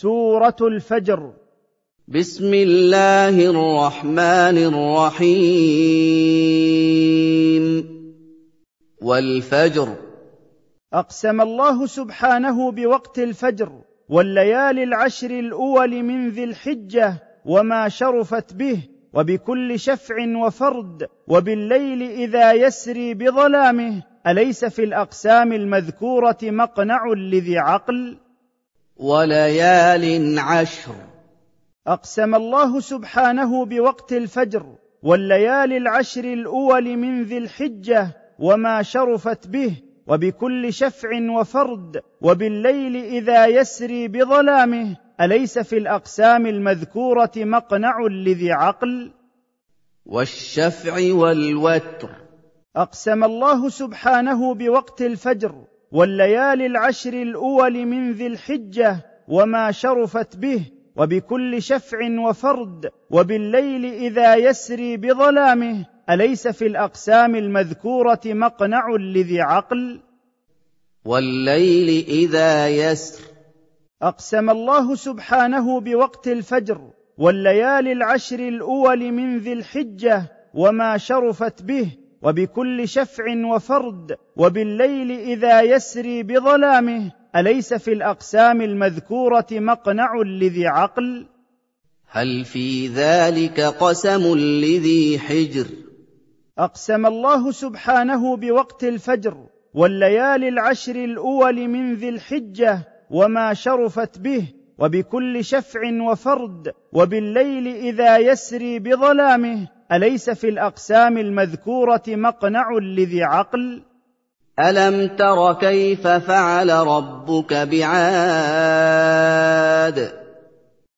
سورة الفجر. بسم الله الرحمن الرحيم. والفجر. أقسم الله سبحانه بوقت الفجر والليالي العشر الأول من ذي الحجة وما شرفت به وبكل شفع وفرد وبالليل إذا يسري بظلامه أليس في الأقسام المذكورة مقنع لذي عقل؟ وليال عشر. أقسم الله سبحانه بوقت الفجر والليالي العشر الأول من ذي الحجة وما شرفت به وبكل شفع وفرد وبالليل إذا يسري بظلامه أليس في الأقسام المذكورة مقنع لذي عقل؟ والشفع والوتر. أقسم الله سبحانه بوقت الفجر والليالي العشر الأول من ذي الحجة وما شرفت به وبكل شفع وفرد وبالليل إذا يسري بظلامه أليس في الأقسام المذكورة مقنع لذي عقل؟ والليل إذا يسر. أقسم الله سبحانه بوقت الفجر والليالي العشر الأول من ذي الحجة وما شرفت به وبكل شفع وفرد وبالليل إذا يسري بظلامه أليس في الأقسام المذكورة مقنع لذي عقل؟ هل في ذلك قسم لذي حجر؟ أقسم الله سبحانه بوقت الفجر والليالي العشر الأول من ذي الحجة وما شرفت به وبكل شفع وفرد وبالليل إذا يسري بظلامه أليس في الأقسام المذكورة مقنع لذي عقل؟ ألم تر كيف فعل ربك بعاد؟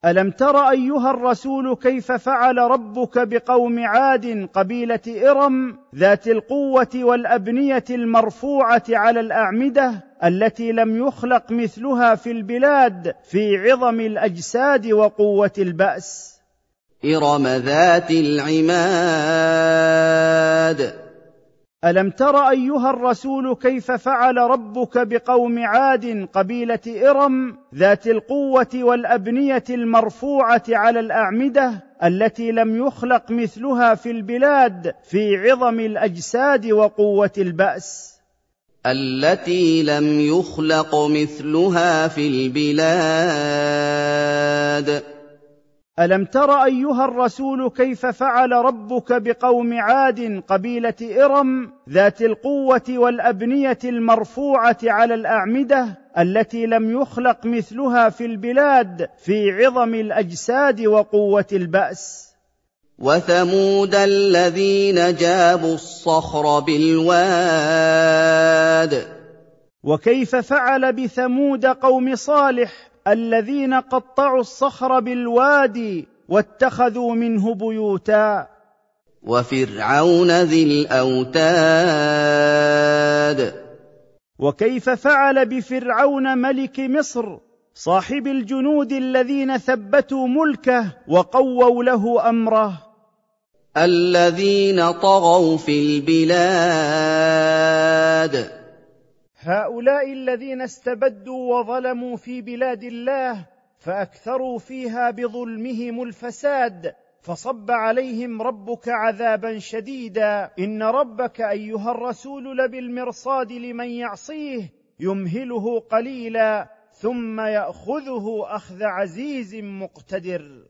ألم تر أيها الرسول كيف فعل ربك بقوم عاد قبيلة إرم ذات القوة والأبنية المرفوعة على الأعمدة التي لم يخلق مثلها في البلاد في عظم الأجساد وقوة البأس؟ إرم ذات العماد. ألم تر أيها الرسول كيف فعل ربك بقوم عاد قبيلة إرم ذات القوة والأبنية المرفوعة على الأعمدة التي لم يخلق مثلها في البلاد في عظم الأجساد وقوة البأس؟ التي لم يخلق مثلها في البلاد. ألم تر أيها الرسول كيف فعل ربك بقوم عاد قبيلة إرم ذات القوة والأبنية المرفوعة على الأعمدة التي لم يخلق مثلها في البلاد في عظم الأجساد وقوة البأس؟ وثمود الذين جابوا الصخر بالواد. وكيف فعل بثمود قوم صالح الذين قطعوا الصخر بالوادي واتخذوا منه بيوتا. وفرعون ذي الأوتاد. وكيف فعل بفرعون ملك مصر صاحب الجنود الذين ثبتوا ملكه وقووا له أمره؟ الذين طغوا في البلاد. هؤلاء الذين استبدوا وظلموا في بلاد الله فأكثروا فيها بظلمهم الفساد فصب عليهم ربك عذابا شديدا. إن ربك أيها الرسول لبالمرصاد لمن يعصيه يمهله قليلا ثم يأخذه أخذ عزيز مقتدر.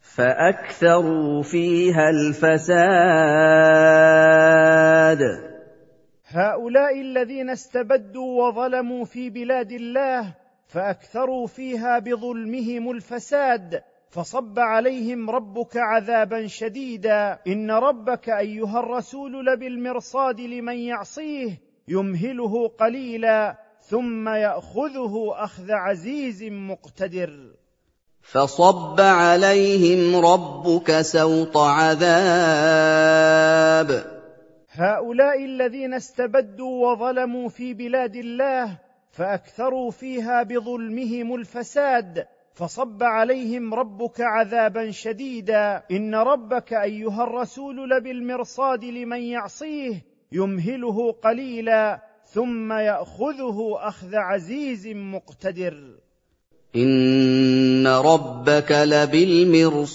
فأكثروا فيها الفساد. هؤلاء الذين استبدوا وظلموا في بلاد الله فأكثروا فيها بظلمهم الفساد فصب عليهم ربك عذابا شديدا. إن ربك أيها الرسول لبالمرصاد لمن يعصيه يمهله قليلا ثم يأخذه أخذ عزيز مقتدر. فصب عليهم ربك سوط عذاب. هؤلاء الذين استبدوا وظلموا في بلاد الله فأكثروا فيها بظلمهم الفساد فصب عليهم ربك عذابا شديدا. إن ربك أيها الرسول لبالمرصاد لمن يعصيه يمهله قليلا ثم يأخذه أخذ عزيز مقتدر. إن ربك لبالمرصاد.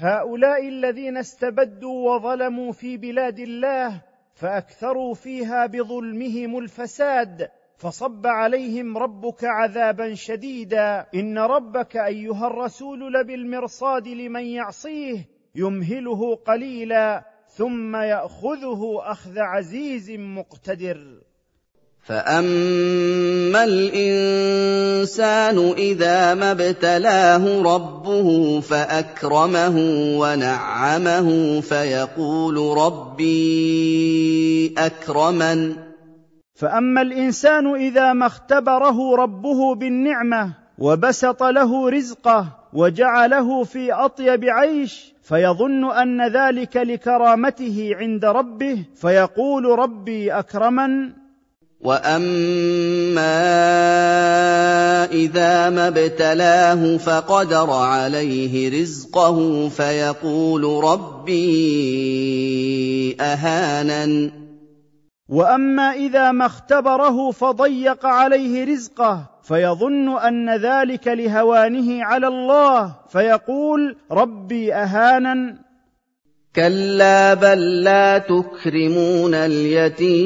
هؤلاء الذين استبدوا وظلموا في بلاد الله فأكثروا فيها بظلمهم الفساد فصب عليهم ربك عذابا شديدا. إن ربك أيها الرسول لبالمرصاد لمن يعصيه يمهله قليلا ثم يأخذه أخذ عزيز مقتدر. فاما الانسان اذا ما ابتلاه ربه فاكرمه ونعمه فيقول ربي اكرمن فاما الانسان اذا ما اختبره ربه بالنعمه وبسط له رزقه وجعله في اطيب عيش فيظن ان ذلك لكرامته عند ربه فيقول ربي اكرمن واما اذا ما ابتلاه فقدر عليه رزقه فيقول ربي اهانن واما اذا ما اختبره فضيق عليه رزقه فيظن ان ذلك لهوانه على الله فيقول ربي اهانن كلا بل لا تكرمون اليتيم.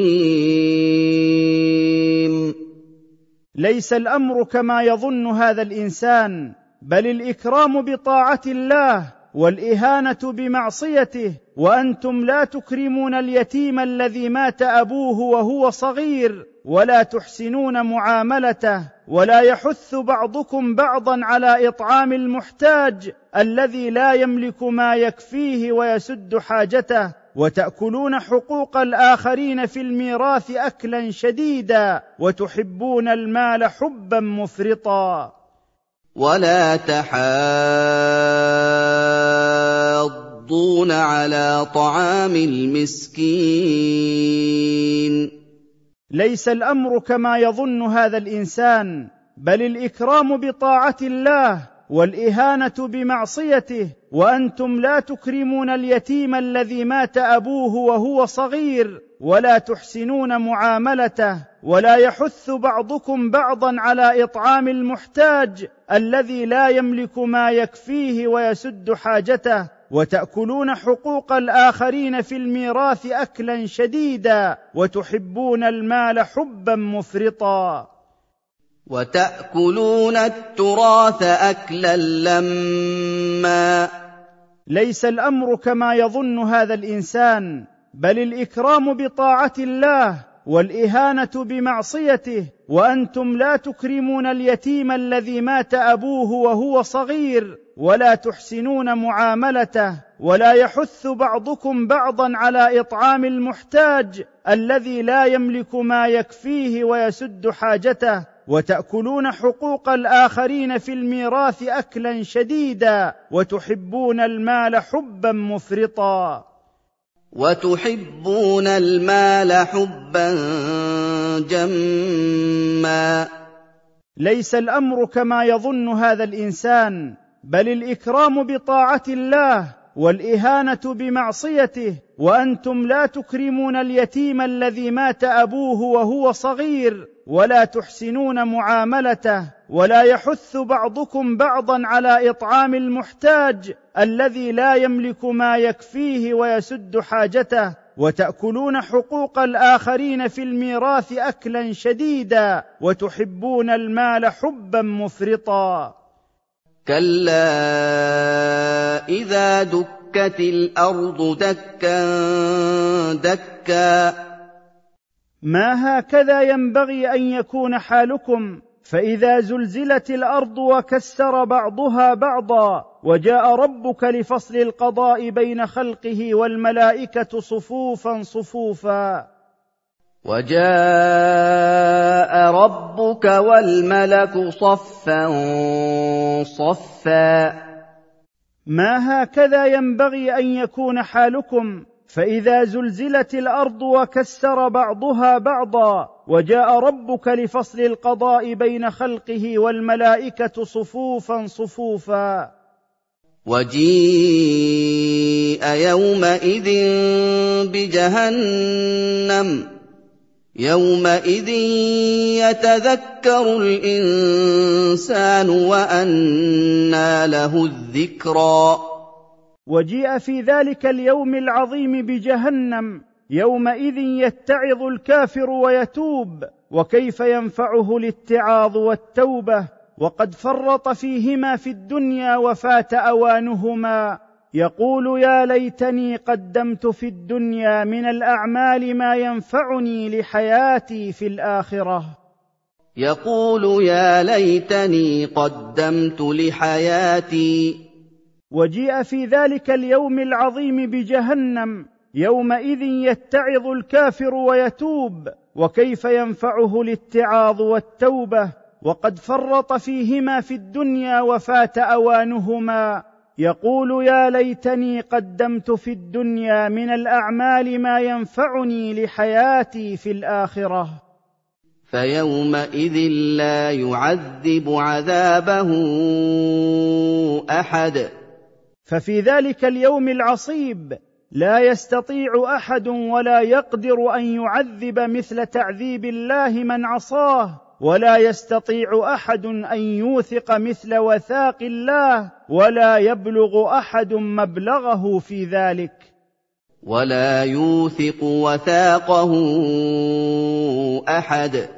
ليس الأمر كما يظن هذا الإنسان بل الإكرام بطاعة الله والإهانة بمعصيته وأنتم لا تكرمون اليتيم الذي مات أبوه وهو صغير. ولا تحسنون معاملته ولا يحث بعضكم بعضا على إطعام المحتاج الذي لا يملك ما يكفيه ويسد حاجته. وتأكلون حقوق الآخرين في الميراث اكلا شديدا وتحبون المال حبا مفرطا. ولا تحاضون على طعام المسكين. ليس الأمر كما يظن هذا الإنسان بل الإكرام بطاعة الله والإهانة بمعصيته وأنتم لا تكرمون اليتيم الذي مات أبوه وهو صغير ولا تحسنون معاملته ولا يحث بعضكم بعضا على إطعام المحتاج الذي لا يملك ما يكفيه ويسد حاجته. وتأكلون حقوق الآخرين في الميراث اكلا شديدا وتحبون المال حبا مفرطا. وتأكلون التراث اكلا لما ليس الأمر كما يظن هذا الإنسان بل الإكرام بطاعة الله والإهانة بمعصيته. وأنتم لا تكرمون اليتيم الذي مات أبوه وهو صغير ولا تحسنون معاملته ولا يحث بعضكم بعضا على إطعام المحتاج الذي لا يملك ما يكفيه ويسد حاجته. وتأكلون حقوق الآخرين في الميراث اكلا شديدا وتحبون المال حبا مفرطا. وتحبون المال حبا جما. ليس الأمر كما يظن هذا الإنسان. بل الإكرام بطاعة الله والإهانة بمعصيته وأنتم لا تكرمون اليتيم الذي مات أبوه وهو صغير ولا تحسنون معاملته ولا يحث بعضكم بعضا على إطعام المحتاج الذي لا يملك ما يكفيه ويسد حاجته وتأكلون حقوق الآخرين في الميراث اكلا شديدا وتحبون المال حبا مفرطا. كلا اذا دكت الأرض دكا دكا. ما هكذا ينبغي ان يكون حالكم؟ فاذا زلزلت الأرض وكسر بعضها بعضا وجاء ربك لفصل القضاء بين خلقه والملائكه صفوفا صفوفا. وجاء ربك والملك صفا صفا. ما هكذا ينبغي أن يكون حالكم؟ فإذا زلزلت الأرض وكسر بعضها بعضا وجاء ربك لفصل القضاء بين خلقه والملائكة صفوفا صفوفا. وجيء يومئذ بجهنم. يومئذ يتذكر الانسان وانى له الذكرى. وجيء في ذلك اليوم العظيم بجهنم يومئذ يتعظ الكافر ويتوب وكيف ينفعه الاتعاظ والتوبه وقد فرط فيهما في الدنيا وفات اوانهما. يقول يا ليتني قدمت في الدنيا من الأعمال ما ينفعني لحياتي في الآخرة. يقول يا ليتني قدمت لحياتي. وجيء في ذلك اليوم العظيم بجهنم يومئذ يتعظ الكافر ويتوب وكيف ينفعه الاتعاظ والتوبة؟ وقد فرط فيهما في الدنيا وفات أوانهما. يقول يا ليتني قدمت في الدنيا من الأعمال ما ينفعني لحياتي في الآخرة. فيومئذ لا يعذب عذابه أحد. ففي ذلك اليوم العصيب لا يستطيع أحد ولا يقدر أن يعذب مثل تعذيب الله من عصاه. ولا يستطيع أحد أن يوثق مثل وثاق الله ولا يبلغ أحد مبلغه في ذلك. ولا يوثق وثاقه أحد.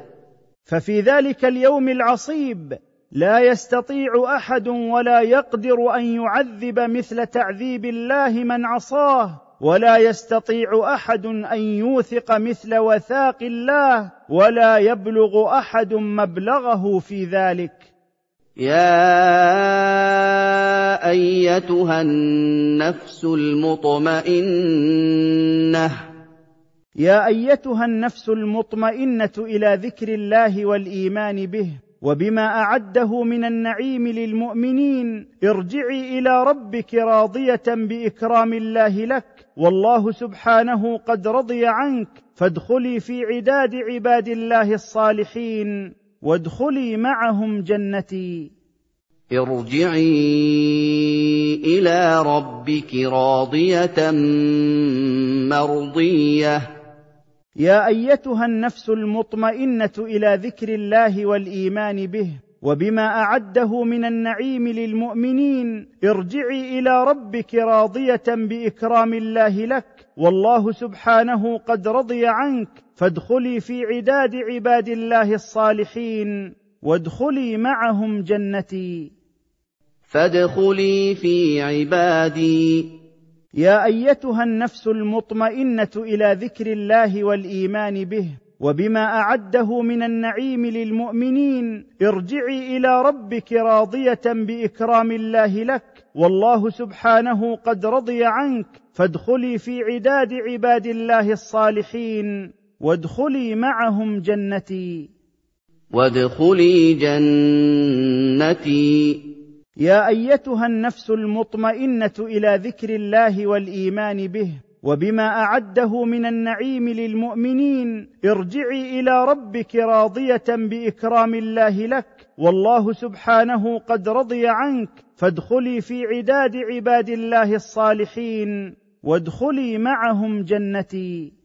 ففي ذلك اليوم العصيب لا يستطيع أحد ولا يقدر أن يعذب مثل تعذيب الله من عصاه. ولا يستطيع أحد أن يوثق مثل وثاق الله ولا يبلغ أحد مبلغه في ذلك. يا أيتها النفس المطمئنة. يا أيتها النفس المطمئنة إلى ذكر الله والإيمان به وبما أعده من النعيم للمؤمنين ارجعي إلى ربك راضية بإكرام الله لك. والله سبحانه قد رضي عنك فادخلي في عداد عباد الله الصالحين وادخلي معهم جنتي. ارجعي إلى ربك راضية مرضية. يا أيتها النفس المطمئنة إلى ذكر الله والإيمان به وبما أعده من النعيم للمؤمنين ارجعي إلى ربك راضية بإكرام الله لك. والله سبحانه قد رضي عنك. فادخلي في عداد عباد الله الصالحين. وادخلي معهم جنتي. فادخلي في عبادي. يا أيتها النفس المطمئنة إلى ذكر الله والإيمان به. وبما أعده من النعيم للمؤمنين ارجعي إلى ربك راضية بإكرام الله لك. والله سبحانه قد رضي عنك. فادخلي في عداد عباد الله الصالحين. وادخلي معهم جنتي. وادخلي جنتي. يا أيتها النفس المطمئنة إلى ذكر الله والإيمان به. وبما أعده من النعيم للمؤمنين ارجعي إلى ربك راضية بإكرام الله لك. والله سبحانه قد رضي عنك. فادخلي في عداد عباد الله الصالحين وادخلي معهم جنتي.